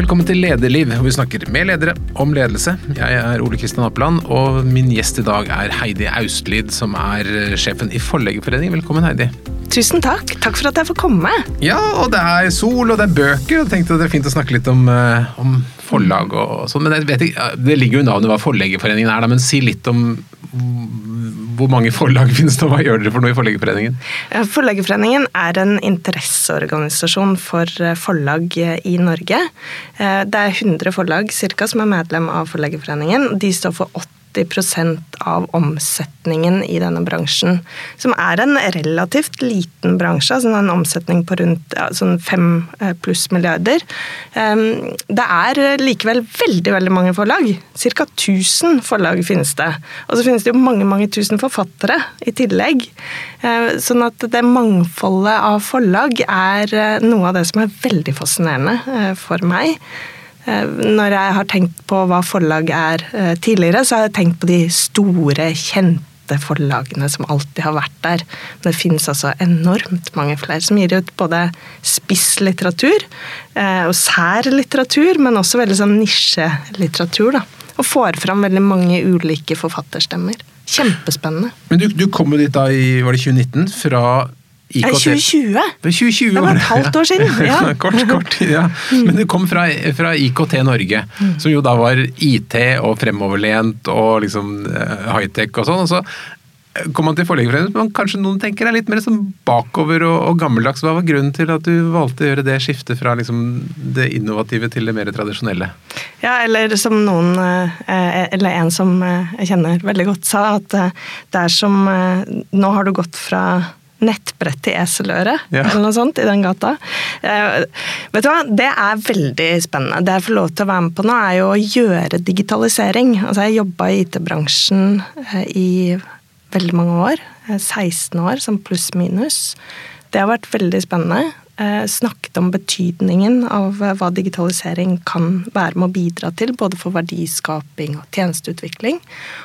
Velkommen til Lederliv, hvor vi snakker med ledere om ledelse. Jeg er Ole Kristian Apeland, og min gjest i dag er Heidi Austlid, som er sjefen i Forleggerforeningen. Velkommen, Heidi. Tusen takk. Takk for at jeg får komme. Ja, og det er sol, og det er bøker, og jeg tenkte det er fint å snakke litt om, eh, om forlag og sånn. Men jeg vet ikke, det ligger jo i navnet hva Forleggerforeningen er, da, men si litt om hvor mange forlag finnes det, og hva gjør dere for noe i Forleggerforeningen? Forleggerforeningen er en interesseorganisasjon for eh, forlag i Norge. Eh, det er 100 forlag cirka, som er medlem av Forleggerforeningen. De står for 80 av omsetningen i denne bransjen. Som er en relativt liten bransje, altså en omsetning på rundt sånn fem eh, pluss milliarder. Ehm, det er likevel veldig veldig mange forlag. Ca. 1000 forlag finnes det. Og så finnes det jo mange mange tusen forfattere i tillegg. Eh, sånn at det mangfoldet av forlag er eh, noe av det som er veldig fascinerende for meg. Eh, når jeg har tenkt på hva forlag er eh, tidligere, så har jeg tenkt på de store, kjente forlagene som alltid har vært der. Det finnes altså enormt mange flere som gir ut både spisslitteratur eh, og sær litteratur, men også veldig sånn nisjelitteratur. da. Og får fram veldig mange ulike forfatterstemmer. Kjempespennende. Men du, du kom jo dit da i var det 2019 fra IKT. 2020. 2020 det var et halvt år siden. Ja. kort, kort, ja. Men det kom fra, fra IKT Norge, mm. som jo da var IT og fremoverlent og liksom eh, high-tech og sånn. og så kom man til Forleggerforeningen, men kanskje noen tenker er litt mer sånn bakover og, og, gammeldags. Hva var grunnen til at du valgte å gjøre det skiftet fra liksom det innovative til det mer tradisjonelle? Ja, eller som noen, eh, eller en som eh, jeg kjenner veldig godt sa, at det er som Nå har du gått fra nettbrett til eseløre, ja. eller noe sånt, i den gata. Eh, vet du hva, Det er veldig spennende. Det jeg får lov til å være med på nå, er jo å gjøre digitalisering. Altså, Jeg jobba i IT-bransjen eh, i veldig mange år. 16 eh, år, som pluss-minus. Det har vært veldig spennende. Eh, snakket om betydningen av eh, hva digitalisering kan være med å bidra til, både for verdiskaping og tjenesteutvikling.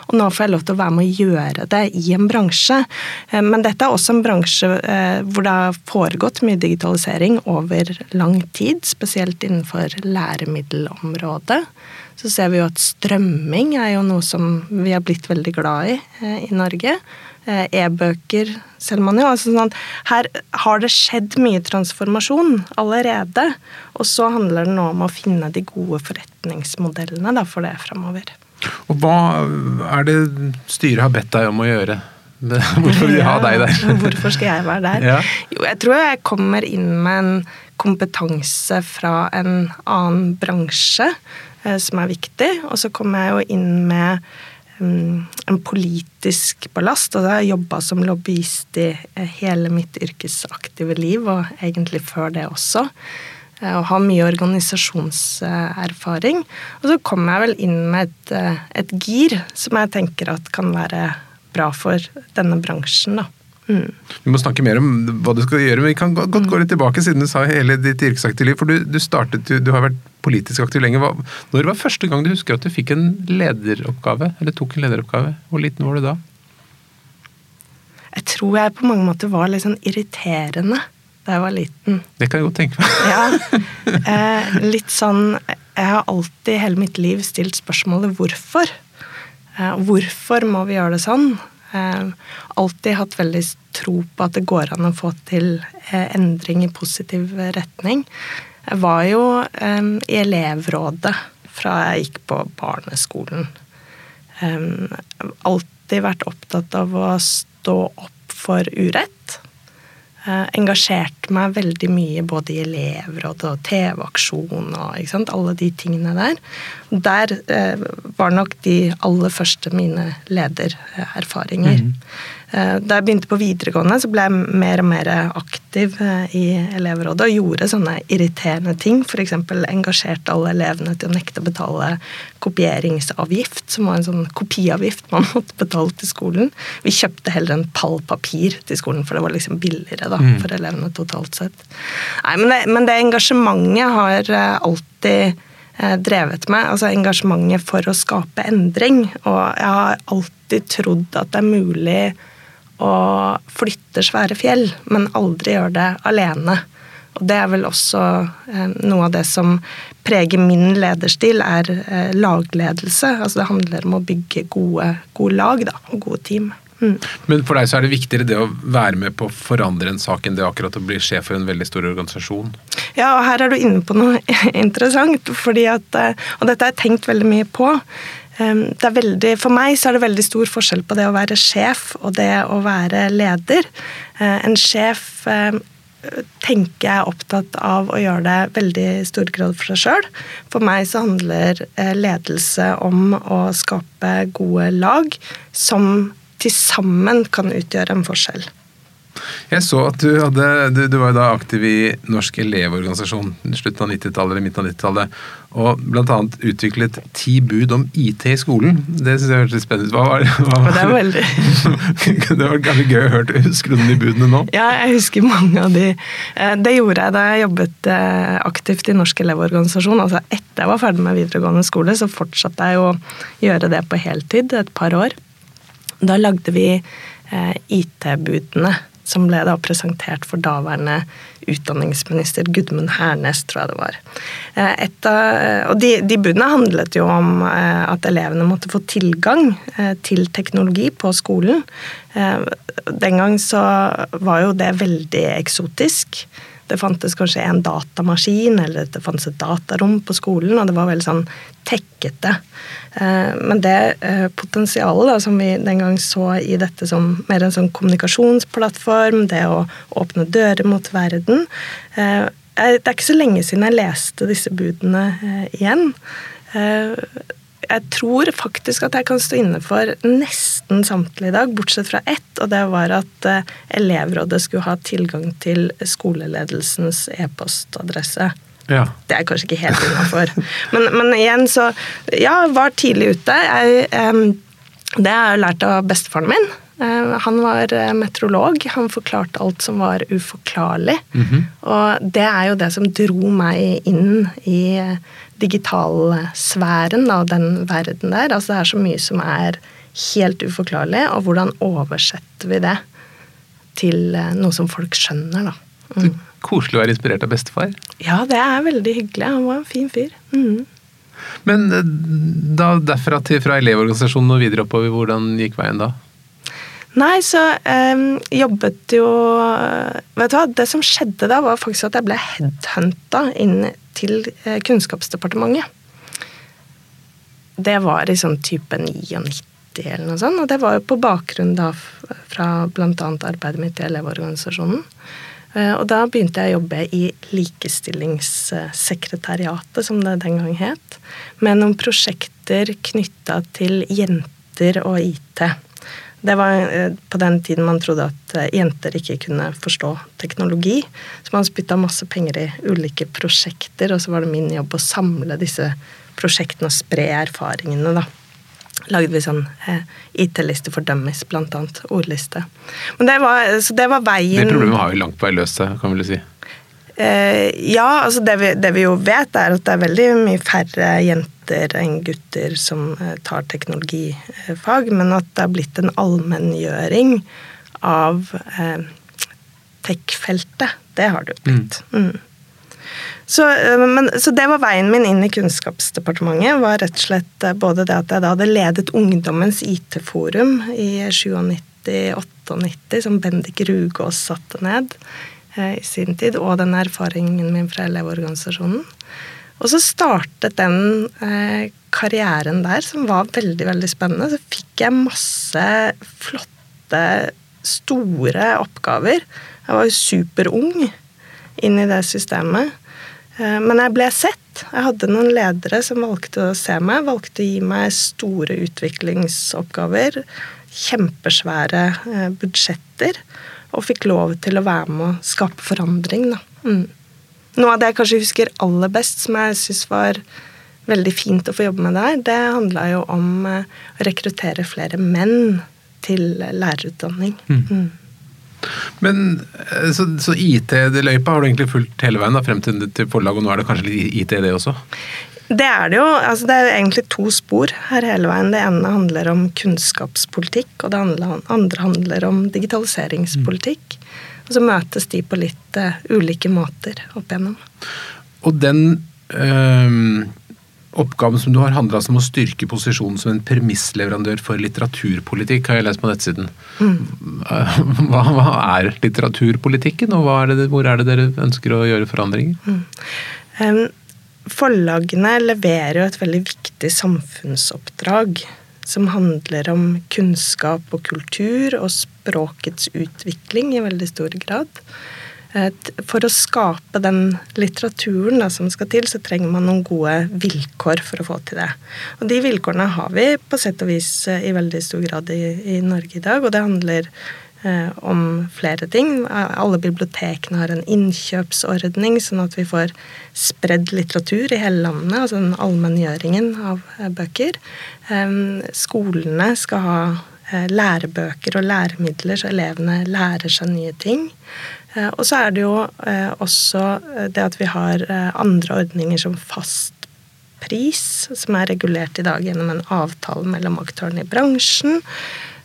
Og nå får jeg lov til å være med å gjøre det i en bransje. Eh, men dette er også en bransje hvor det har foregått mye digitalisering over lang tid, spesielt innenfor læremiddelområdet. Så ser vi jo at strømming er jo noe som vi har blitt veldig glad i i Norge. Eh, e-bøker selv man jo. Altså sånn her har det skjedd mye transformasjon allerede. Og så handler det nå om å finne de gode forretningsmodellene da, for det framover. Og hva er det styret har bedt deg om å gjøre? Hvorfor vil de ha deg der? Hvorfor skal jeg være der? Ja. Jo, jeg tror jeg kommer inn med en kompetanse fra en annen bransje eh, som er viktig. Og så kom jeg jo inn med en politisk ballast. og Jeg har jobba som lobbyist i eh, hele mitt yrkesaktive liv, og egentlig før det også. Eh, og har mye organisasjonserfaring. Og så kom jeg vel inn med et, eh, et, gir som jeg tenker at kan være bra for denne bransjen. da. Mm. Vi må snakke mer om hva du skal gjøre, men vi kan godt gå litt tilbake, siden du sa hele ditt yrkesaktive liv. For du, du, startet, du, har vært politisk aktiv lenge. Hva, når var første gang du husker at du fikk en lederoppgave? Eller tok en lederoppgave? Hvor liten var du da? Jeg tror jeg på mange måter var litt sånn irriterende da jeg var liten. Det kan jeg godt tenke meg. ja, eh, litt sånn Jeg har alltid hele mitt liv stilt spørsmålet hvorfor. Eh, hvorfor må vi gjøre det sånn? Eh, alltid hatt veldig tro på at det går an å få til eh, endring i positiv retning. Jeg var jo eh, i elevrådet fra jeg gikk på barneskolen. alltid vært opptatt av å stå opp for urett. Eh, engasjerte meg veldig mye både i elever og TV-aksjon og alle de tingene der. Der eh, var nok de aller første mine ledererfaringer. Mm. Eh, da jeg begynte på videregående, så ble jeg mer og mer aktiv eh, i elevrådet og gjorde sånne irriterende ting. F.eks. engasjerte alle elevene til å nekte å betale kopieringsavgift, som var en sånn kopiavgift man måtte betale til skolen. Vi kjøpte heller en pall papir til skolen, for det var liksom billigere da, mm. for elevene totalt sett. Nei, men det, men det engasjementet har eh, alltid drevet med. Altså engasjementet for å skape endring. Og jeg har alltid trodd at det er mulig og flytter svære fjell, men aldri gjør det alene. Og det er vel også eh, noe av det som preger min lederstil, er eh, lagledelse. Altså det handler om å bygge gode, gode lag da, og gode team. Mm. Men for deg så er det viktigere det å være med på å forandre en sak enn det akkurat å bli sjef for en veldig stor organisasjon? Ja, og her er du inne på noe interessant. fordi at, Og dette har jeg tenkt veldig mye på. Er veldig, for meg så er det veldig stor forskjell på det å være sjef og det å være leder. Eh, en sjef tenker jeg er opptatt av å gjøre det veldig stor grad for seg sjøl. For meg så handler eh, ledelse om å skape gode lag som til sammen kan utgjøre en forskjell. Jeg så at du, hadde, du, du var da aktiv i Norsk elevorganisasjon slutten av 90-tallet eller midten av 90-tallet, og bl.a. utviklet ti bud om IT i skolen. Det syns jeg hørtes litt spennende ut. Hva var, hva var, det? var veldig... det var kanskje gøy å høre. Husker du de budene nå? Ja, jeg husker mange av de. Eh, det gjorde jeg da jeg jobbet eh, aktivt i Norsk elevorganisasjon. Altså etter jeg var ferdig med videregående skole, så fortsatte jeg å gjøre det på heltid et par år. Da lagde vi eh, IT-budene som ble da presentert for daværende utdanningsminister Gudmund Hernes, tror jeg det var. Et, av, eh, og de, de, budene handlet jo om eh, at elevene måtte få tilgang til teknologi på skolen. Den gang så var jo det veldig eksotisk. Det fantes kanskje en datamaskin, eller det fantes et datarom på skolen, og det var veldig sånn tekkete. Eh, men det eh, potensialet da, som vi den gang så i dette som mer en sånn kommunikasjonsplattform, det å åpne dører mot verden eh, Det er ikke så lenge siden jeg leste disse budene igjen jeg tror faktisk at jeg kan stå inne for nesten samtlige i dag, bortsett fra ett, og det var at eh, elevrådet skulle ha tilgang til skoleledelsens e-postadresse. Ja. Det er kanskje ikke helt innafor. Men, men, igjen, så Ja, var tidlig ute. Jeg, det har jeg lært av bestefaren min. Eh, han var eh, meteorolog. Han forklarte alt som var uforklarlig. Mm -hmm. Og det er jo det som dro meg inn i digitalsfæren av den verden der. Altså det er så mye som er helt uforklarlig, og hvordan oversetter vi det til eh, noe som folk skjønner, da. Mm. Koselig å være inspirert av bestefar. Ja, det er veldig hyggelig. Han var en fin fyr. Mm. Men eh, da derfra til fra Elevorganisasjonen og videre oppover, hvordan gikk veien da? Nei, så um, jobbet jo Vet du hva, det som skjedde da, var faktisk at jeg ble headhunta inn til eh, Kunnskapsdepartementet. Det var i sånn type 99 eller noe sånt, og det var jo på bakgrunn da fra bl.a. arbeidet mitt i Elevorganisasjonen. Uh, og da begynte jeg å jobbe i Likestillingssekretariatet, som det den gang het, med noen prosjekter knytta til jenter og IT. Det var eh, på den tiden man trodde at eh, jenter ikke kunne forstå teknologi. Så man spytta masse penger i ulike prosjekter, og så var det min jobb å samle disse prosjektene og spre erfaringene, da. Lagde vi sånn eh, IT-liste for dummies, blant annet. Ordliste. Men det var, så det var veien Det problemet har jo langt på vei løst seg, kan vi vel si? Eh, ja, altså det vi, det vi, jo vet, er at det er veldig mye færre jenter enn gutter som eh, tar teknologifag, men at det har blitt en allmenngjøring av eh, tech-feltet. Det har det jo blitt. Mm. Mm. Så, eh, men, så, det var veien min inn i Kunnskapsdepartementet. var rett og slett både det at jeg da hadde ledet Ungdommens IT-forum i 97-98, som Bendik Rugås satte ned i sin tid, og den erfaringen min fra Elevorganisasjonen. Og så startet den eh, karrieren der, som var veldig, veldig spennende. Så fikk jeg masse flotte, store oppgaver. Jeg var jo superung inn i det systemet. Eh, men jeg ble sett. Jeg hadde noen ledere som valgte å se meg, valgte å gi meg store utviklingsoppgaver. Kjempesvære budsjetter og fikk lov til å være med å skape forandring. Da. Mm. Noe av det jeg kanskje husker aller best, som jeg syns var veldig fint å få jobbe med der, det handla jo om eh, å rekruttere flere menn til lærerutdanning. Mm. Mm. Men eh, Så, så IT-løypa har du egentlig fulgt hele veien da, frem til, til forlaget, og nå er det kanskje litt IT det også? Det er det jo. Altså, det er jo egentlig to spor her hele veien. Det ene handler om kunnskapspolitikk, og det andre handler om digitaliseringspolitikk. Og så møtes de på litt uh, ulike måter opp igjennom. Og den øh, oppgaven som du har, handla om å styrke posisjonen som en premissleverandør for litteraturpolitikk, har jeg lest på nettsiden. Mm. Hva, hva, er litteraturpolitikken, og er det, hvor er det dere ønsker å gjøre forandringer? Mm. Um, forlagene leverer jo et veldig viktig samfunnsoppdrag som handler om kunnskap og kultur og språkets utvikling i veldig stor grad. For å skape den litteraturen da, som skal til, så trenger man noen gode vilkår for å få til det. Og de vilkårene har vi på sett og vis eh, i veldig stor grad i, i Norge i dag. Og det handler om flere ting. Alle bibliotekene har en innkjøpsordning, sånn at vi får spredd litteratur i hele landet. Altså den allmenngjøringen av eh, bøker. Eh, skolene skal ha eh, lærebøker og læremidler, så elevene lærer seg nye ting. Eh, og så er det jo eh, også eh, det at vi har andre ordninger som fast pris, som er regulert i dag gjennom en avtale mellom aktørene i bransjen.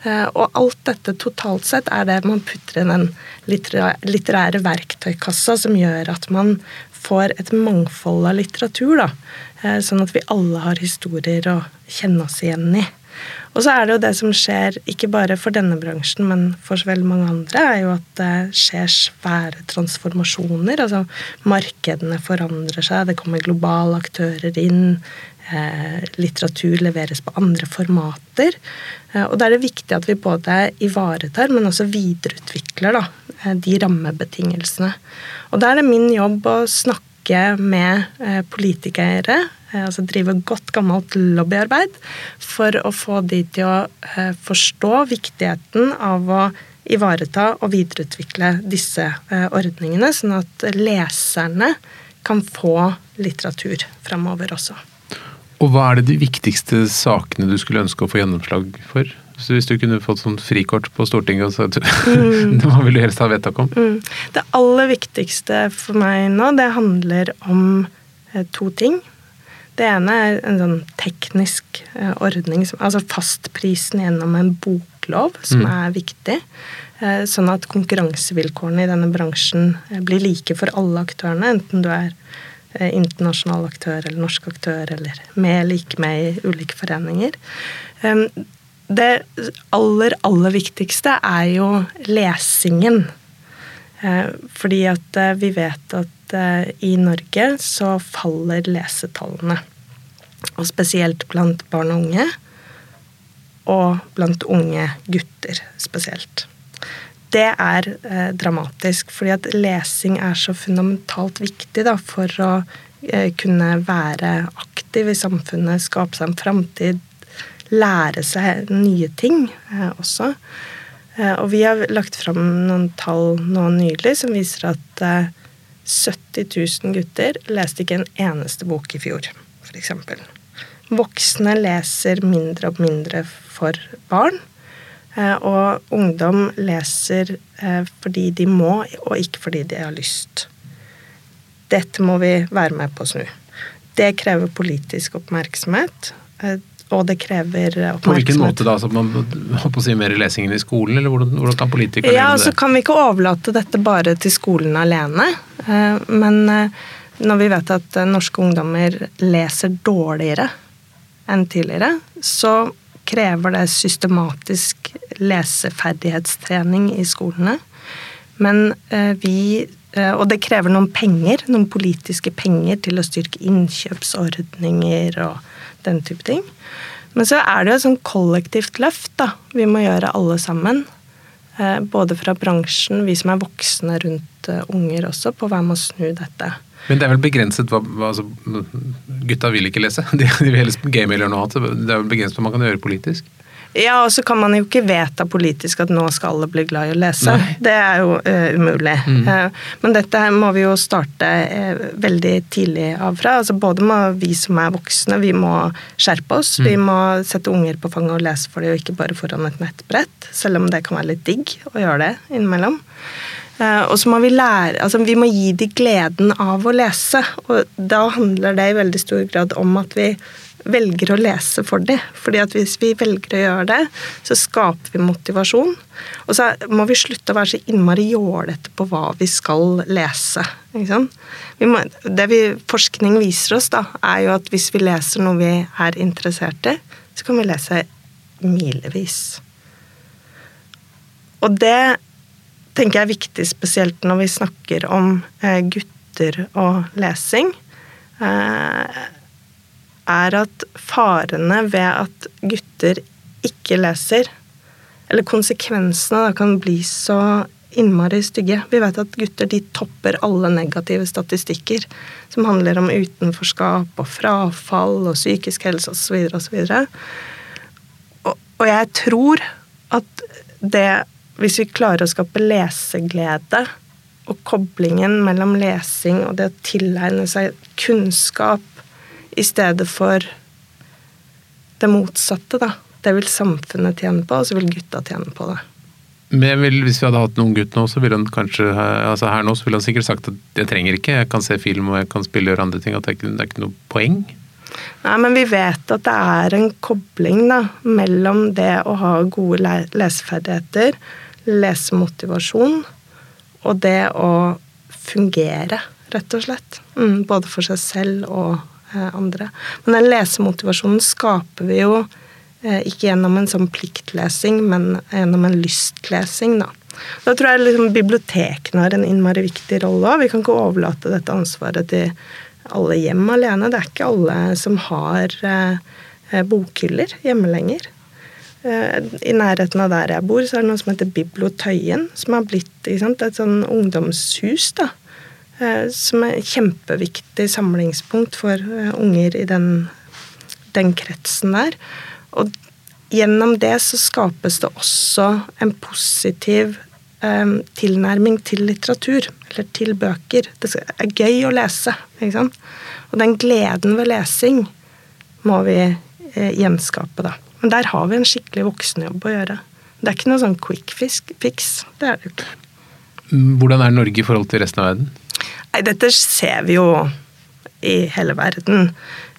Og alt dette totalt sett er det man putter i den litterære verktøykassa som gjør at man får et mangfold av litteratur. Da. Sånn at vi alle har historier å kjenne oss igjen i. Og så er det jo det som skjer, ikke bare for denne bransjen, men for så veldig mange andre, er jo at det skjer svære transformasjoner. Altså markedene forandrer seg, det kommer globale aktører inn. Eh, litteratur leveres på andre formater. Eh, og da er det viktig at vi både ivaretar, men også videreutvikler da, eh, de rammebetingelsene. Og da er det min jobb å snakke med politikere altså drive godt gammelt lobbyarbeid for å få de til å forstå viktigheten av å ivareta og videreutvikle disse ordningene, sånn at leserne kan få litteratur framover også. Og hva er det de viktigste sakene du skulle ønske å få gjennomslag for? Så hvis du kunne fått sånn frikort på Stortinget, så mm. hva vil du helst ha vedtak om? Mm. Det aller viktigste for meg nå, det handler om to ting. Det ene er en sånn teknisk eh, ordning, altså fastprisen gjennom en boklov, som mm. er viktig. Eh, sånn at konkurransevilkårene i denne bransjen eh, blir like for alle aktørene, enten du er internasjonal aktør eller norsk aktør eller med eller ikke med i ulike foreninger. Det aller, aller viktigste er jo lesingen. Fordi at vi vet at i Norge så faller lesetallene og spesielt blant barn og unge. Og blant unge gutter spesielt. Det er eh, dramatisk, fordi at lesing er så fundamentalt viktig da, for å eh, kunne være aktiv i samfunnet, skape seg en framtid, lære seg nye ting eh, også. Eh, og vi har lagt fram noen tall nå nylig som viser at 70 eh, 000 gutter leste ikke en eneste bok i fjor, f.eks. Voksne leser mindre og mindre for barn. Eh, og ungdom leser eh, fordi de må, og ikke fordi de har lyst. Dette må vi være med på å snu. Det krever politisk oppmerksomhet. Eh, og det krever oppmerksomhet. På hvilken måte da? Så man håper å si mer i lesingen i skolen, eller hvordan, hvordan kan politikere ja, gjøre det? Så kan vi ikke overlate dette bare til skolen alene. Men når vi vet at norske ungdommer leser dårligere enn tidligere, så krever det systematisk leseferdighetstrening i skolene. Men eh, vi eh, Og det krever noen penger, noen politiske penger til å styrke innkjøpsordninger og den type ting. Men så er det jo et sånn kollektivt løft da, vi må gjøre alle sammen. Eh, både fra bransjen, vi som er voksne rundt unger også, på å med å snu dette. Men det er vel begrenset hva altså, Gutta vil ikke lese, de, vil helst game eller noe annet. Det er vel begrenset hva man kan gjøre politisk? Ja, og så kan man jo ikke vedta politisk at nå skal alle bli glad i å lese. Nei. Det er jo uh, umulig. Mm. Uh, men dette her må vi jo starte uh, veldig tidlig av fra. Altså både må vi som er voksne, vi må skjerpe oss. Mm. Vi må sette unger på fanget og lese for dem, og ikke bare foran et nettbrett. Selv om det kan være litt digg å gjøre det innimellom. Og så må vi lære Altså, vi må gi de gleden av å lese. Og da handler det i veldig stor grad om at vi velger å lese for dem. Fordi at hvis vi velger å gjøre det, så skaper vi motivasjon. Og så må vi slutte å være så innmari jålete på hva vi skal lese. Må, det vi, forskning viser oss, da, er jo at hvis vi leser noe vi er interessert i, så kan vi lese milevis. Og det tenker jeg er viktig, spesielt når vi snakker om eh, gutter og lesing. Eh, er at farene ved at gutter ikke leser, eller konsekvensene da kan bli så innmari stygge. Vi vet at gutter de topper alle negative statistikker som handler om utenforskap og frafall og psykisk helse osv. osv. Og, og jeg tror at det hvis vi klarer å skape leseglede og koblingen mellom lesing og det å tilegne seg kunnskap i stedet for det motsatte, da. Det vil samfunnet tjene på, og så vil gutta tjene på det. Men vil, hvis vi hadde hatt noen gutt nå, så ville han kanskje altså her nå, så ville han sikkert sagt at jeg trenger ikke, jeg kan se film og jeg kan spille og gjøre andre ting. At det er, ikke, det er ikke noe poeng. Nei, men vi vet at det er en kobling da, mellom det å ha gode leseferdigheter lesemotivasjon og det å fungere, rett og slett. Mm, både for seg selv og andre. Men den lesemotivasjonen skaper vi jo eh, ikke gjennom en sånn pliktlesing, men gjennom en lystlesing, da. Da tror jeg liksom bibliotekene har en innmari viktig rolle òg. Vi kan ikke overlate dette ansvaret til alle hjem alene. Det er ikke alle som har eh, eh bokhyller hjemme lenger. Eh, I nærheten av der jeg bor, så er det noe som heter Bibliotøyen, som har blitt sant, et sånn ungdomshus. da, eh, Som er et kjempeviktig samlingspunkt for eh, unger i den, den kretsen der. Og gjennom det så skapes det også en positiv um, tilnærming til litteratur, eller til bøker. Det er gøy å lese, ikke sant. Og den gleden ved lesing må vi eh, gjenskape, da. Men der har vi en skikkelig voksenjobb å gjøre. Det er ikke noe sånn quick fix. Det er det ikke. Hvordan er Norge i forhold til resten av verden? Nei, dette ser vi jo i hele verden.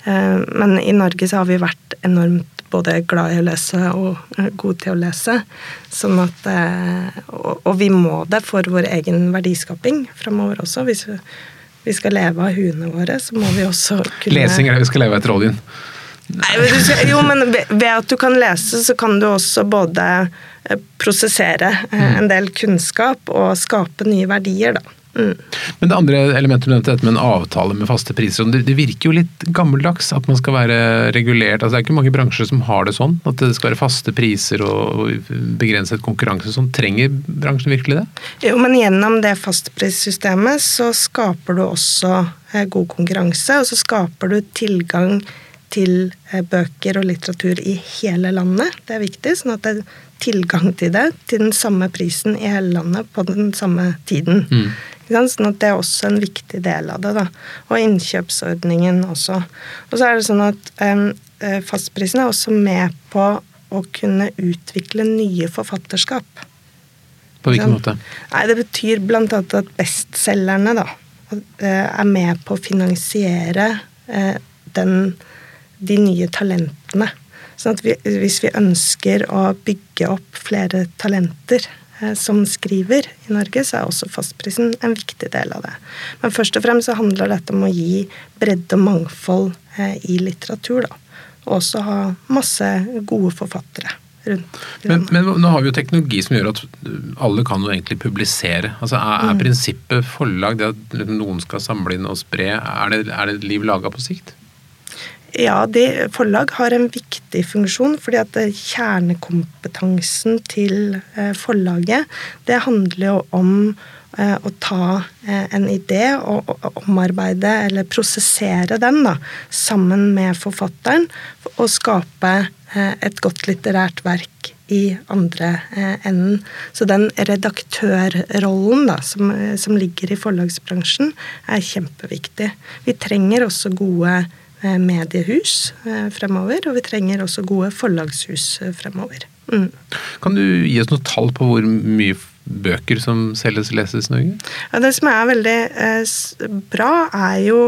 Eh, men i Norge så har vi vært enormt både glad i å lese og eh, gode til å lese. Sånn at, eh, og vi må det for vår egen verdiskaping framover også. Hvis vi skal leve av huene våre, så må vi også kunne Lesing er det vi skal leve etter oljen. Nei, jo, men ved at du kan lese, så kan du også både prosessere mm. en del kunnskap og skape nye verdier, da. Mm. Men det andre elementet du nevnte, dette med en avtale med faste priser. Det, det, virker jo litt gammeldags at man skal være regulert. Altså, det er ikke mange bransjer som har det sånn. At det skal være faste priser og begrenset konkurranse. Sånn. Trenger bransjen virkelig det? Jo, men gjennom det fastprissystemet så skaper du også eh, god konkurranse, og så skaper du tilgang til eh, bøker og litteratur i hele landet. Det er viktig, sånn at det er tilgang til det til den samme prisen i hele landet på den samme tiden. Mm. Sånn at det er også en viktig del av det. da. Og innkjøpsordningen også. Og så er det sånn at um, fastprisen er også med på å kunne utvikle nye forfatterskap. På hvilken måte? Nei, Det betyr bl.a. at bestselgerne da, er med på å finansiere den de nye talentene. Sånn at vi, hvis vi ønsker å bygge opp flere talenter eh, som skriver i Norge, så er også fastprisen en viktig del av det. Men først og fremst så handler dette om å gi bredde og mangfold eh, i litteratur. da. Og også ha masse gode forfattere. Rundt. Men, men, nå har vi jo teknologi som gjør at alle kan jo egentlig publisere. Altså Er, er mm. prinsippet forlag det at noen skal samle inn og spre, er det, er det liv laga på sikt? Ja, det, forlag har en viktig funksjon, fordi at kjernekompetansen til eh, forlaget, det handler jo om eh, å ta eh, en idé og omarbeide eller prosessere den da, sammen med forfatteren, og skape et godt litterært verk i andre enden. Så den redaktørrollen da, som, som ligger i forlagsbransjen, er kjempeviktig. Vi trenger også gode Eh, mediehus eh, fremover, og vi trenger også gode forlagshus eh, fremover. Mm. Kan du gi oss noe tall på hvor mye bøker som selges og leses i Norge? Ja, det som er veldig eh, bra, er jo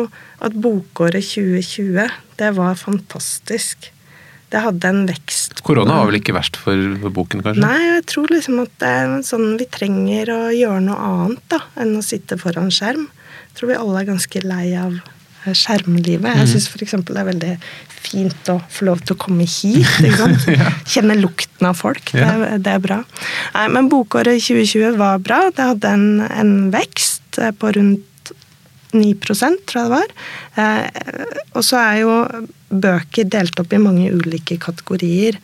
at bokåret 2020, det var fantastisk. Det hadde en vekst. Korona var vel ikke verst for, for, boken, kanskje? Nei, jeg tror liksom at det er sånn vi trenger å gjøre noe annet da, enn å sitte foran skjerm. Jeg tror vi alle er ganske lei av skjermlivet. Jeg syns f.eks. det er veldig fint å få lov til å komme hit. Kjenne lukten av folk. Det, er, det er bra. Nei, men bokåret 2020 var bra. Det hadde en, en vekst eh, på rundt 9% tror jeg det var. Eh, og så er jo bøker delt opp i mange ulike kategorier.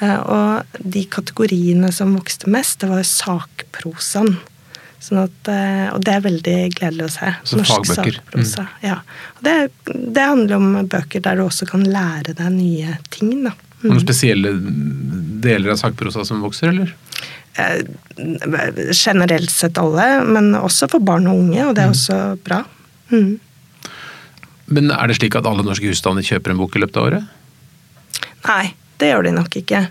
Eh, og de kategoriene som vokste mest, det var sakprosaen. Sånn at, eh, og det er veldig gledelig å se. Så Norsk fagbøker. Mm. Ja. Det, det, handler om bøker der du også kan lære deg nye ting. Da. Mm. Noen spesielle deler av sakprosa som vokser, eller? Eh, generelt sett alle, men også for barn og unge, og det er mm. også bra. Mm. Men er det slik at alle norske husstander kjøper en bok i løpet av året? Nei, det gjør de nok ikke.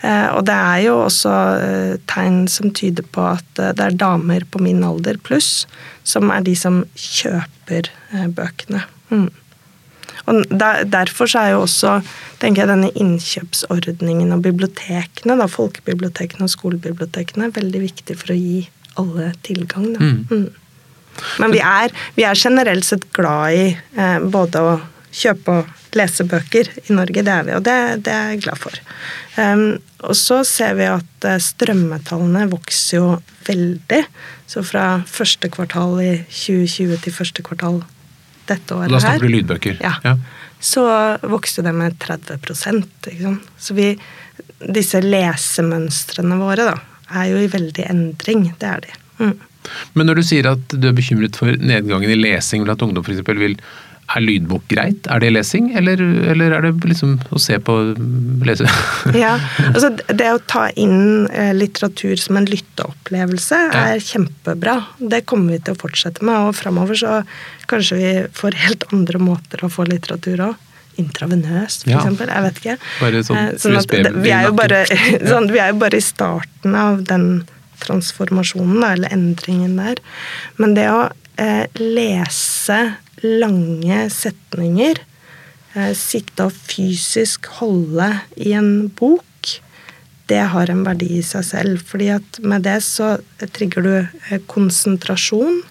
Eh, og det er jo også eh, tegn som tyder på at eh, det er damer på min alder pluss som er de som kjøper bøkene. Mm. Og Derfor så er jo også tenker jeg, denne innkjøpsordningen og bibliotekene, da, folkebibliotekene og skolebibliotekene, veldig viktig for å gi alle tilgang. Da. Mm. Mm. Men vi er, vi er, generelt sett glad i eh, både å kjøpe og lese bøker i Norge, det er vi, og det, det er jeg glad for. Um, og så ser vi at eh, strømmetallene vokser jo veldig. Så fra første kvartal i 2020 til første kvartal dette året her Da snakker du lydbøker? Ja. ja. Så vokste det med 30 ikke sant? Så vi, disse lesemønstrene våre da, er jo i veldig endring. Det er de. Mm. Men når du sier at du er bekymret for nedgangen i lesing blant ungdom f.eks., vil er lydbok greit? Er det lesing, eller, eller er det liksom å se på lese? ja, altså Det å ta inn eh, litteratur som en lytteopplevelse er kjempebra. Det kommer vi til å fortsette med, og framover så kanskje vi får helt andre måter å få litteratur òg intravenøst, for ja. eksempel. Jeg vet ikke. Sånn, eh, sånn at, vi, er jo bare, sånn, vi er jo bare i starten av den transformasjonen, eller endringen der. Men det å eh, lese lange setninger, eh, sitte og fysisk holde i en bok, det har en verdi i seg selv. fordi at med det så trigger du eh, konsentrasjon,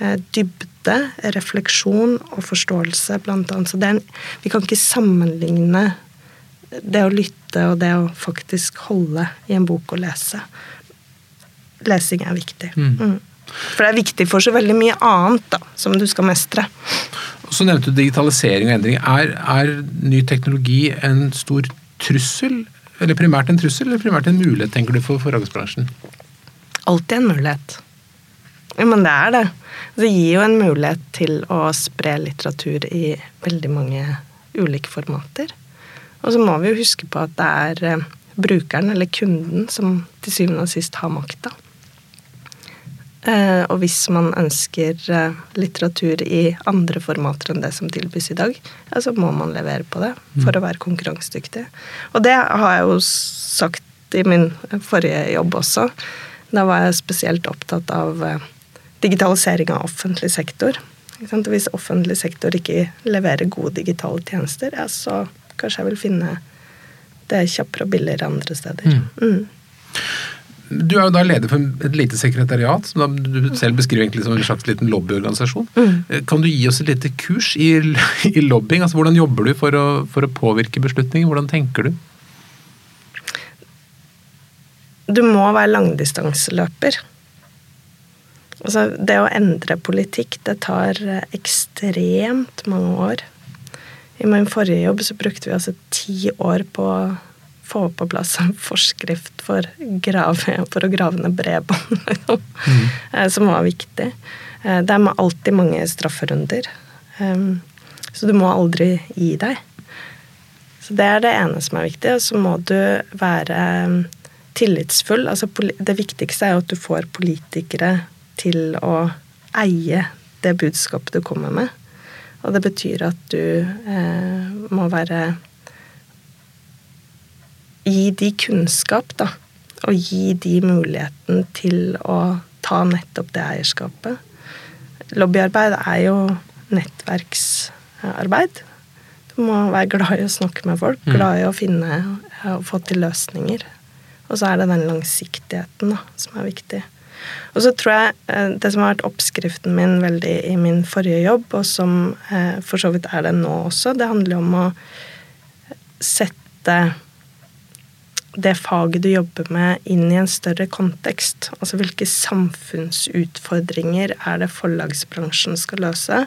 eh, dybde, refleksjon og forståelse, blant annet. Så en, vi kan ikke sammenligne det å lytte og det å faktisk holde i en bok og lese. Lesing er viktig. Mm. For det er viktig for så veldig mye annet da, som du skal mestre. Så nevnte du digitalisering og endring. Er, er ny teknologi en stor trussel? Eller primært en trussel, eller primært en mulighet, tenker du, for forlagsbransjen? Alltid en mulighet. Ja, men det er det. Det gir jo en mulighet til å spre litteratur i veldig mange ulike formater. Og så må vi jo huske på at det er eh, brukeren, eller kunden, som til syvende og sist har makta. Eh, og hvis man ønsker eh, litteratur i andre formater enn det som tilbys i dag, ja, så må man levere på det for å være konkurransedyktig. Og det har jeg jo sagt i min forrige jobb også. Da var jeg spesielt opptatt av eh, digitalisering av offentlig sektor. Hvis offentlig sektor ikke leverer gode digitale tjenester, ja, så kanskje jeg vil finne det kjappere og billigere andre steder. Mm. Du er jo da leder for et lite sekretariat, som du selv beskriver egentlig som en slags liten lobbyorganisasjon. Mm. Kan du gi oss et lite kurs i, i lobbying? Altså, hvordan jobber du for å, for å påvirke beslutninger? Hvordan tenker du? Du må være langdistanseløper. Altså, det å endre politikk, det tar ekstremt mange år. I min forrige jobb så brukte vi altså ti år på få på plass en forskrift for, grave, for å grave ned bredbånd, liksom. mm. Eh, som var viktig. Eh, det er alltid mange strafferunder. Så du må aldri gi deg. Så det er det ene som er viktig. Og så må du være tillitsfull. Altså, det viktigste er jo at du får politikere til å eie det budskapet du kommer med. Og det betyr at du eh, må være gi de kunnskap da, Og gi de muligheten til å ta nettopp det eierskapet. Lobbyarbeid er jo nettverksarbeid. Du må være glad i å snakke med folk, mm. glad i å finne og få til løsninger. Og så er det den langsiktigheten da, som er viktig. Og så tror jeg eh, det som har vært oppskriften min veldig i min forrige jobb, og som eh, for så vidt er det nå også, det handler om å sette det faget du jobber med, inn i en større kontekst. Altså hvilke samfunnsutfordringer er det forlagsbransjen skal løse?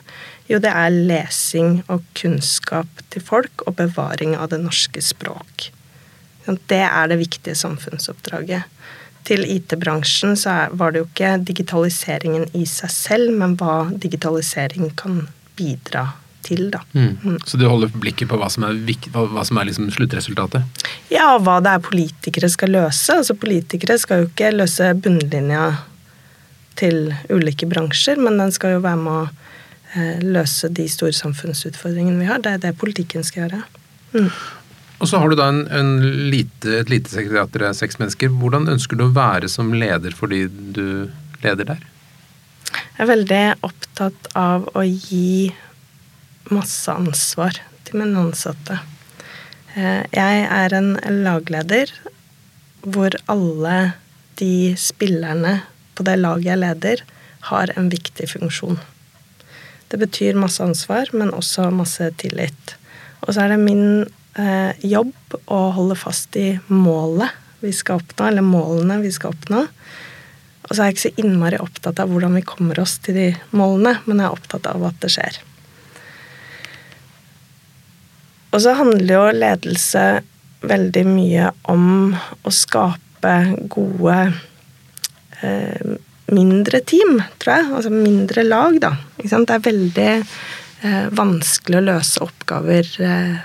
Jo, det er lesing og kunnskap til folk og bevaring av det norske språk. Det er det viktige samfunnsoppdraget. Til IT-bransjen så var det jo ikke digitaliseringen i seg selv, men hva digitalisering kan bidra til, da. Mm. mm. Så du holder blikket på hva som er, hva som er liksom sluttresultatet? Ja, hva det er politikere skal løse. Altså Politikere skal jo ikke løse bunnlinja til ulike bransjer, men den skal jo være med å eh, løse de store samfunnsutfordringene vi har. Det er det politikken skal gjøre. Mm. Og så har du da en, en lite, et lite sekretariat, dere seks mennesker. Hvordan ønsker du å være som leder for de du leder der? Jeg er veldig opptatt av å gi masse ansvar til mine ansatte. Eh, jeg er en lagleder hvor alle de spillerne på det laget jeg leder, har en viktig funksjon. Det betyr masse ansvar, men også masse tillit. Og så er det min eh, jobb å holde fast i målet vi skal oppnå, eller målene vi skal oppnå. Og så er jeg ikke så innmari opptatt av hvordan vi kommer oss til de målene, men jeg er opptatt av at det skjer. Og så handler jo ledelse veldig mye om å skape gode eh, mindre team, tror jeg. Altså mindre lag, da. Det er veldig eh, vanskelig å løse oppgaver eh,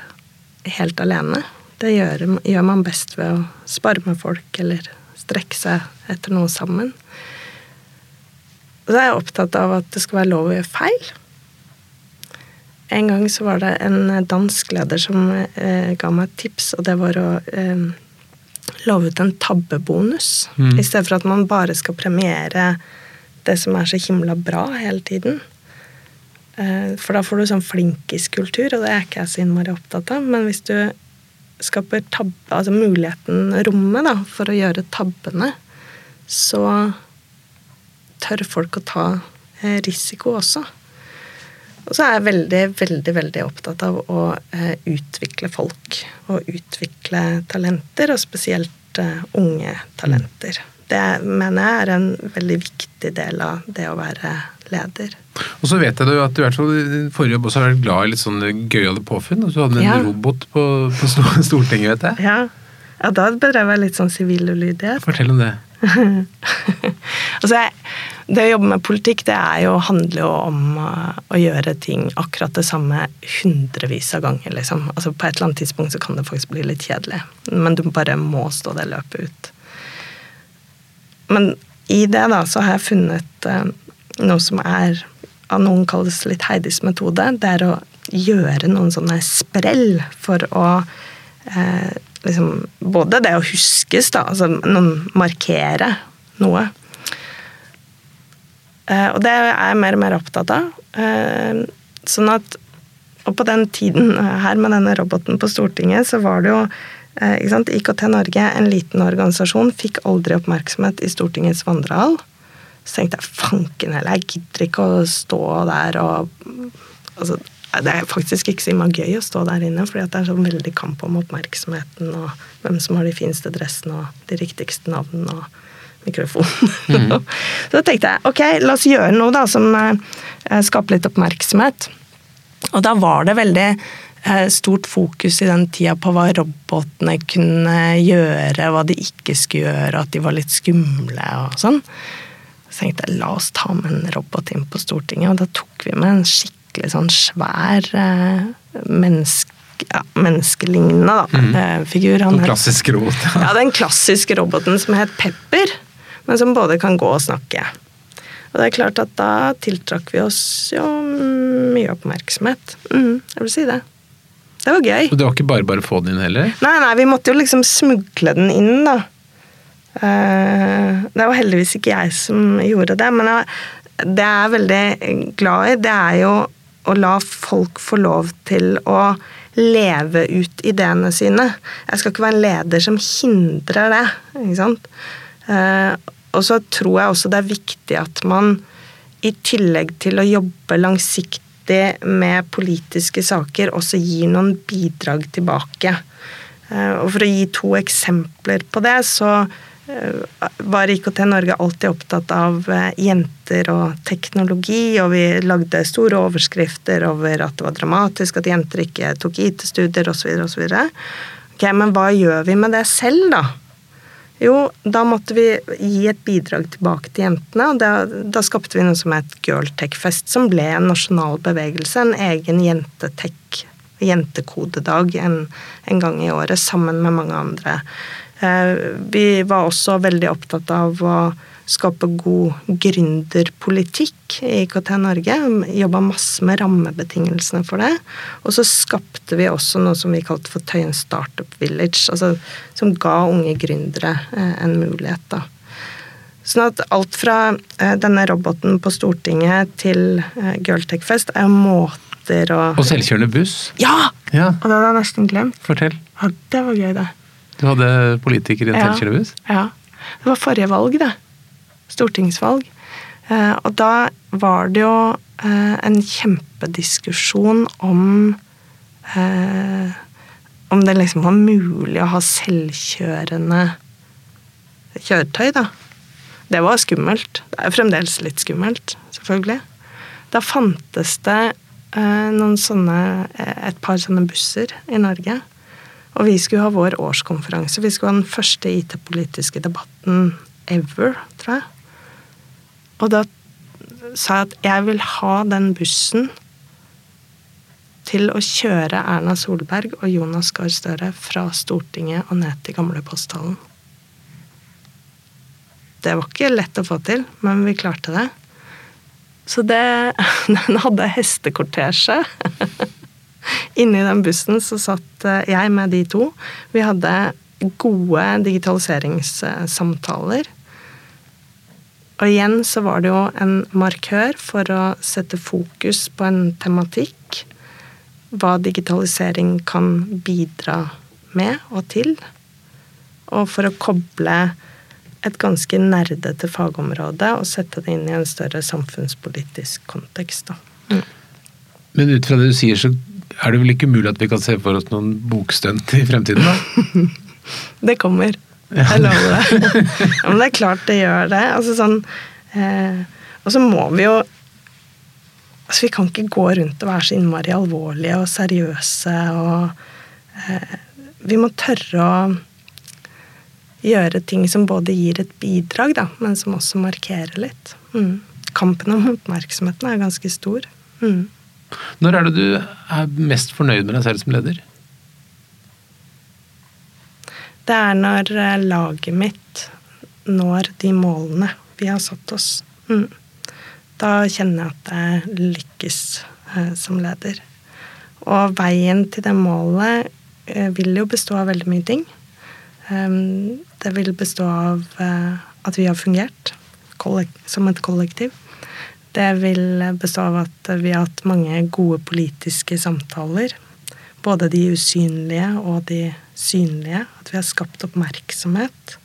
helt alene. Det gjør, gjør, man best ved å spare med folk eller strekke seg etter noe sammen. Og så er jeg opptatt av at det skal være lov å gjøre feil. En gang så var det en dansk leder som eh, ga meg et tips, og det var å eh, love ut en tabbebonus. Mm. I stedet for at man bare skal premiere det som er så himla bra hele tiden. Eh, for da får du sånn flinkiskultur, og det er ikke jeg så innmari opptatt av. Men hvis du skaper tabbe, altså muligheten, rommet, da, for å gjøre tabbene, så tør folk å ta eh, risiko også. Og så er jeg veldig, veldig, veldig opptatt av å eh, utvikle folk. Og utvikle talenter, og spesielt unge talenter. Det mener jeg er en veldig viktig del av det å være leder. Og så vet jeg at du i hvert fall i forrige jobb også har vært glad i litt sånn gøyale påfunn. Du hadde en ja. robot på, på, Stortinget, vet jeg. Ja, ja da bedrev jeg litt sånn sivil ulydighet. Fortell om det. altså, jeg, det å jobbe med politikk, det er jo, handler jo om uh, å gjøre ting akkurat det samme hundrevis av ganger, liksom. Altså, på et eller annet tidspunkt så kan det faktisk bli litt kjedelig. Men du bare må stå det løpet ut. Men i det, da, så har jeg funnet uh, noe som er av noen kalles litt Heidis metode. Det er å gjøre noen sånne sprell for å eh, liksom Både det å huskes, da, altså noen markere noe. Eh, og det er jeg mer og mer opptatt av. Eh, sånn at Og på den tiden her med denne roboten på Stortinget, så var det jo eh, IKT Norge, en liten organisasjon, fikk aldri oppmerksomhet i Stortingets vandrehall. Så tenkte jeg fanken heller, jeg gidder ikke å stå der og altså, Det er faktisk ikke så gøy å stå der inne, fordi det er sånn veldig kamp om oppmerksomheten og hvem som har de fineste dressene og de riktigste navnene og mikrofonen. Mm. så da tenkte jeg ok, la oss gjøre noe da som eh, skaper litt oppmerksomhet. Og da var det veldig eh, stort fokus i den tida på hva robotene kunne gjøre, hva de ikke skulle gjøre, at de var litt skumle og sånn. Så tenkte jeg la oss ta med en robot inn på Stortinget, og da tok vi med en skikkelig sånn svær eh, menneske ja, menneskelignende da, mm. Figur. Han den klassiske roboten. ja, den klassiske roboten som het Pepper, men som både kan gå og snakke. Og det er klart at da tiltrakk vi oss jo mye oppmerksomhet. Mm, jeg vil si det. Det var gøy. Og det var ikke bare bare å få den inn heller? Nei, nei, vi måtte jo liksom smugle den inn, da. Uh, det var heldigvis ikke jeg som gjorde det, men det jeg er veldig glad i, det er jo å la folk få lov til å leve ut ideene sine. Jeg skal ikke være en leder som hindrer det. ikke sant? Og så tror jeg også det er viktig at man i tillegg til å jobbe langsiktig med politiske saker, også gir noen bidrag tilbake. Uh, og for å gi to eksempler på det, så Eh, var IKT Norge alltid opptatt av eh, jenter og teknologi, og vi lagde store overskrifter over at det var dramatisk at jenter ikke tok IT-studier osv. osv. Ok, men hva gjør vi med det selv, da? Jo, da måtte vi gi et bidrag tilbake til jentene, og da, da skapte vi noe som het Girltech-fest, som ble en nasjonal bevegelse, en egen jentetech, jentekodedag en, en gang i året, sammen med mange andre. Eh, vi var også veldig opptatt av å skape god gründerpolitikk i IKT Norge. Jobba masse med rammebetingelsene for det. Og så skapte vi også noe som vi kalte for Tøyen Startup Village. Altså, som ga unge gründere eh, en mulighet. da. Sånn at alt fra eh, denne roboten på Stortinget til Girltech-fest er måter å Og selvkjørende buss? Ja! ja! Og det hadde jeg nesten glemt. Fortell. Ja, det var gøy, det. Du hadde politiker i en ja. Ja. Det var forrige valg, det. Stortingsvalg. Eh, og da var det jo eh, en kjempediskusjon om eh, Om det liksom var mulig å ha selvkjørende kjøretøy, da. Det var skummelt. Det er jo fremdeles litt skummelt, selvfølgelig. Da fantes det noen sånne, et par sånne busser i Norge og vi skulle ha vår årskonferanse. Vi skulle ha den første IT-politiske debatten ever, tror jeg. Og da sa jeg at jeg vil ha den bussen til å kjøre Erna Solberg og Jonas Gahr Støre fra Stortinget og ned til gamle posthallen. Det var ikke lett å få til, men vi klarte det. Så det Den hadde hestekortesje. Inni den bussen så satt eh, jeg med de to. Vi hadde gode digitaliseringssamtaler. Og igjen så var det jo en markør for å sette fokus på en tematikk. Hva digitalisering kan bidra med og til. Og for å koble et ganske nerdete fagområde og sette det inn i en større samfunnspolitisk kontekst. Mm. Men ut fra det du sier, så er det vel ikke mulig at vi kan se for oss noen bokstunt i fremtiden, da? det kommer. Jeg lover det. ja, men det er klart det gjør det. Altså sånn eh, Og så må vi jo Altså, vi kan ikke gå rundt og være så innmari alvorlige og seriøse og eh, Vi må tørre å gjøre ting som både gir et bidrag, da, men som også markerer litt. Mm. Kampen om oppmerksomheten er ganske stor. Mm. Når er det du er mest fornøyd med deg selv som leder? Det er når eh, laget mitt når de målene vi har satt oss. Mm. Da kjenner jeg at jeg lykkes eh, som leder. Og veien til det målet eh, vil jo bestå av veldig mye ting. Um, det vil bestå av eh, at vi har fungert som et kollektiv. Det vil bestå av at vi har hatt mange gode politiske samtaler. Både de usynlige og de synlige. At vi har skapt oppmerksomhet.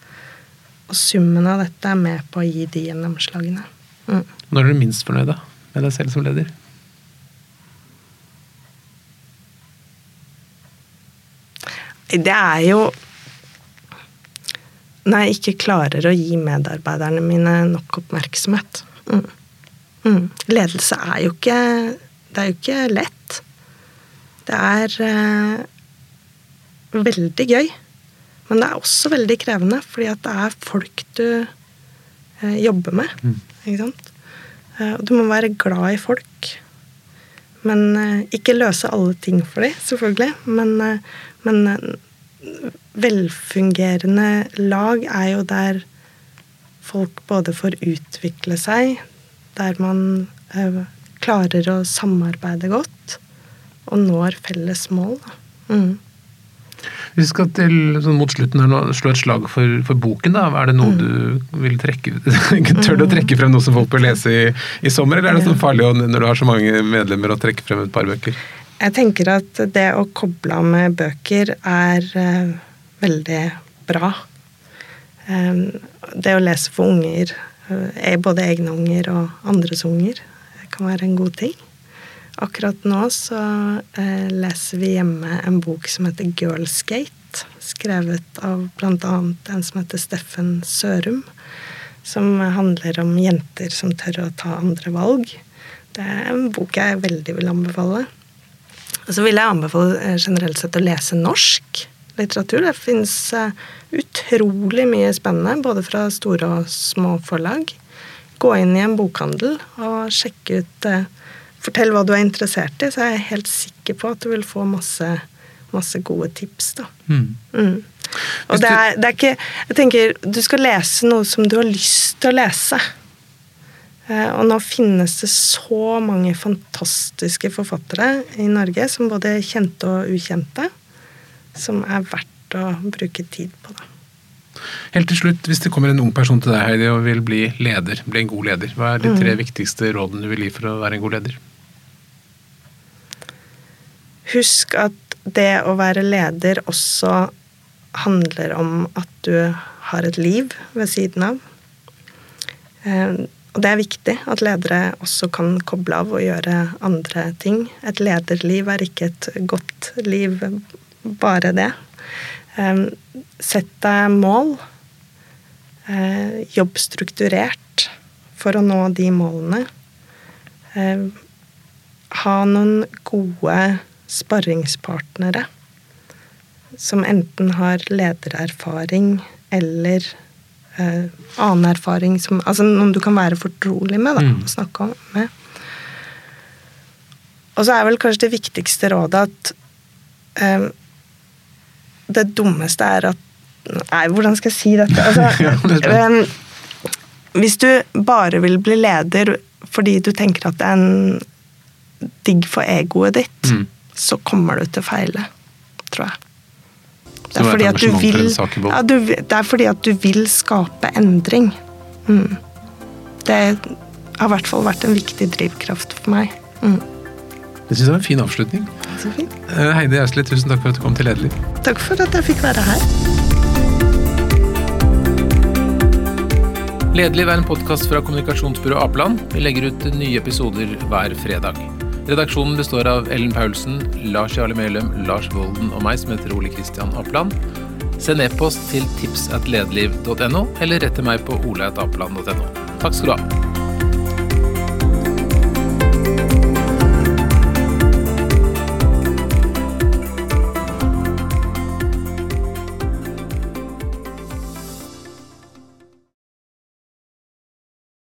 Og summen av dette er med på å gi de gjennomslagene. Mm. Når er du minst fornøyd da, med deg selv som leder? Det er jo når jeg ikke klarer å gi medarbeiderne mine nok oppmerksomhet. Mm. Mm. Ledelse er jo ikke Det er jo ikke lett. Det er eh, veldig gøy. Men det er også veldig krevende, fordi at det er folk du eh, jobber med. Mm. Ikke sant? Eh, og du må være glad i folk. Men eh, ikke løse alle ting for dem, selvfølgelig. Men, eh, men eh, velfungerende lag er jo der folk både får utvikle seg, der man klarer å samarbeide godt og når felles mål. Mm. Vi skal til, sånn mot slutten her nå, slå et slag for, for boken. da. Er det noe mm. du vil trekke Tør du å trekke frem noe som folk bør lese i, i sommer, eller er det så farlig når du har så mange medlemmer å trekke frem et par bøker? Jeg tenker at det å koble av med bøker er uh, veldig bra. Um, det å lese for unger, uh, både egne unger og andres unger, kan være en god ting. Akkurat nå så eh, leser vi hjemme en bok som heter Girlskate, skrevet av bl.a. en som heter Steffen Sørum. Som handler om jenter som tør å ta andre valg. Det er en bok jeg veldig vil anbefale. Og så vil jeg anbefale eh, generelt sett å lese norsk litteratur. Det fins eh, utrolig mye spennende, både fra store og små forlag. Gå inn i en bokhandel og sjekke ut eh, Fortell hva du er interessert i, så er jeg helt sikker på at du vil få masse, masse gode tips. da. Mm. Mm. Og det er, det er ikke Jeg tenker, du skal lese noe som du har lyst til å lese. Eh, og nå finnes det så mange fantastiske forfattere i Norge, som både kjente og ukjente, som er verdt å bruke tid på. da. Helt til slutt, hvis det kommer en ung person til deg Heidi, og vil bli leder, bli en god leder, hva er de tre mm. viktigste rådene du vil gi for å være en god leder? Husk at det å være leder også handler om at du har et liv ved siden av. Eh, og det er viktig at ledere også kan koble av og gjøre andre ting. Et lederliv er ikke et godt liv, bare det. Ehm, sett deg mål. Eh, jobb strukturert for å nå de målene. Ha noen gode sparringspartnere som enten har ledererfaring eller eh, annen erfaring som Altså noen du kan være fortrolig med, da, mm. snakke om med. Og så er vel kanskje det viktigste rådet at eh, Det dummeste er at Nei, hvordan skal jeg si dette? Altså, um, hvis du bare vil bli leder fordi du tenker at det er en digg for egoet ditt, mm. Så kommer du til å feile, tror jeg. Det er, fordi at du vil, ja, du, det er fordi at du vil skape endring. Mm. Det har i hvert fall vært en viktig drivkraft for meg. Mm. Det syns jeg var en fin avslutning. Eh, Heidi Ausli, tusen takk for at du kom til Lederliv. Takk for at jeg fikk være her. Lederliv er en podkast fra kommunikasjonsbyrået Apeland. Vi legger ut nye episoder hver fredag. Redaksjonen består av Ellen Paulsen, Lars Jarle Melum, Lars Volden og meg, som heter Ole Kristian Apland. Send e-post til tipsatledeliv.no, eller rett til meg på oleatapeland.no. Takk skal du ha.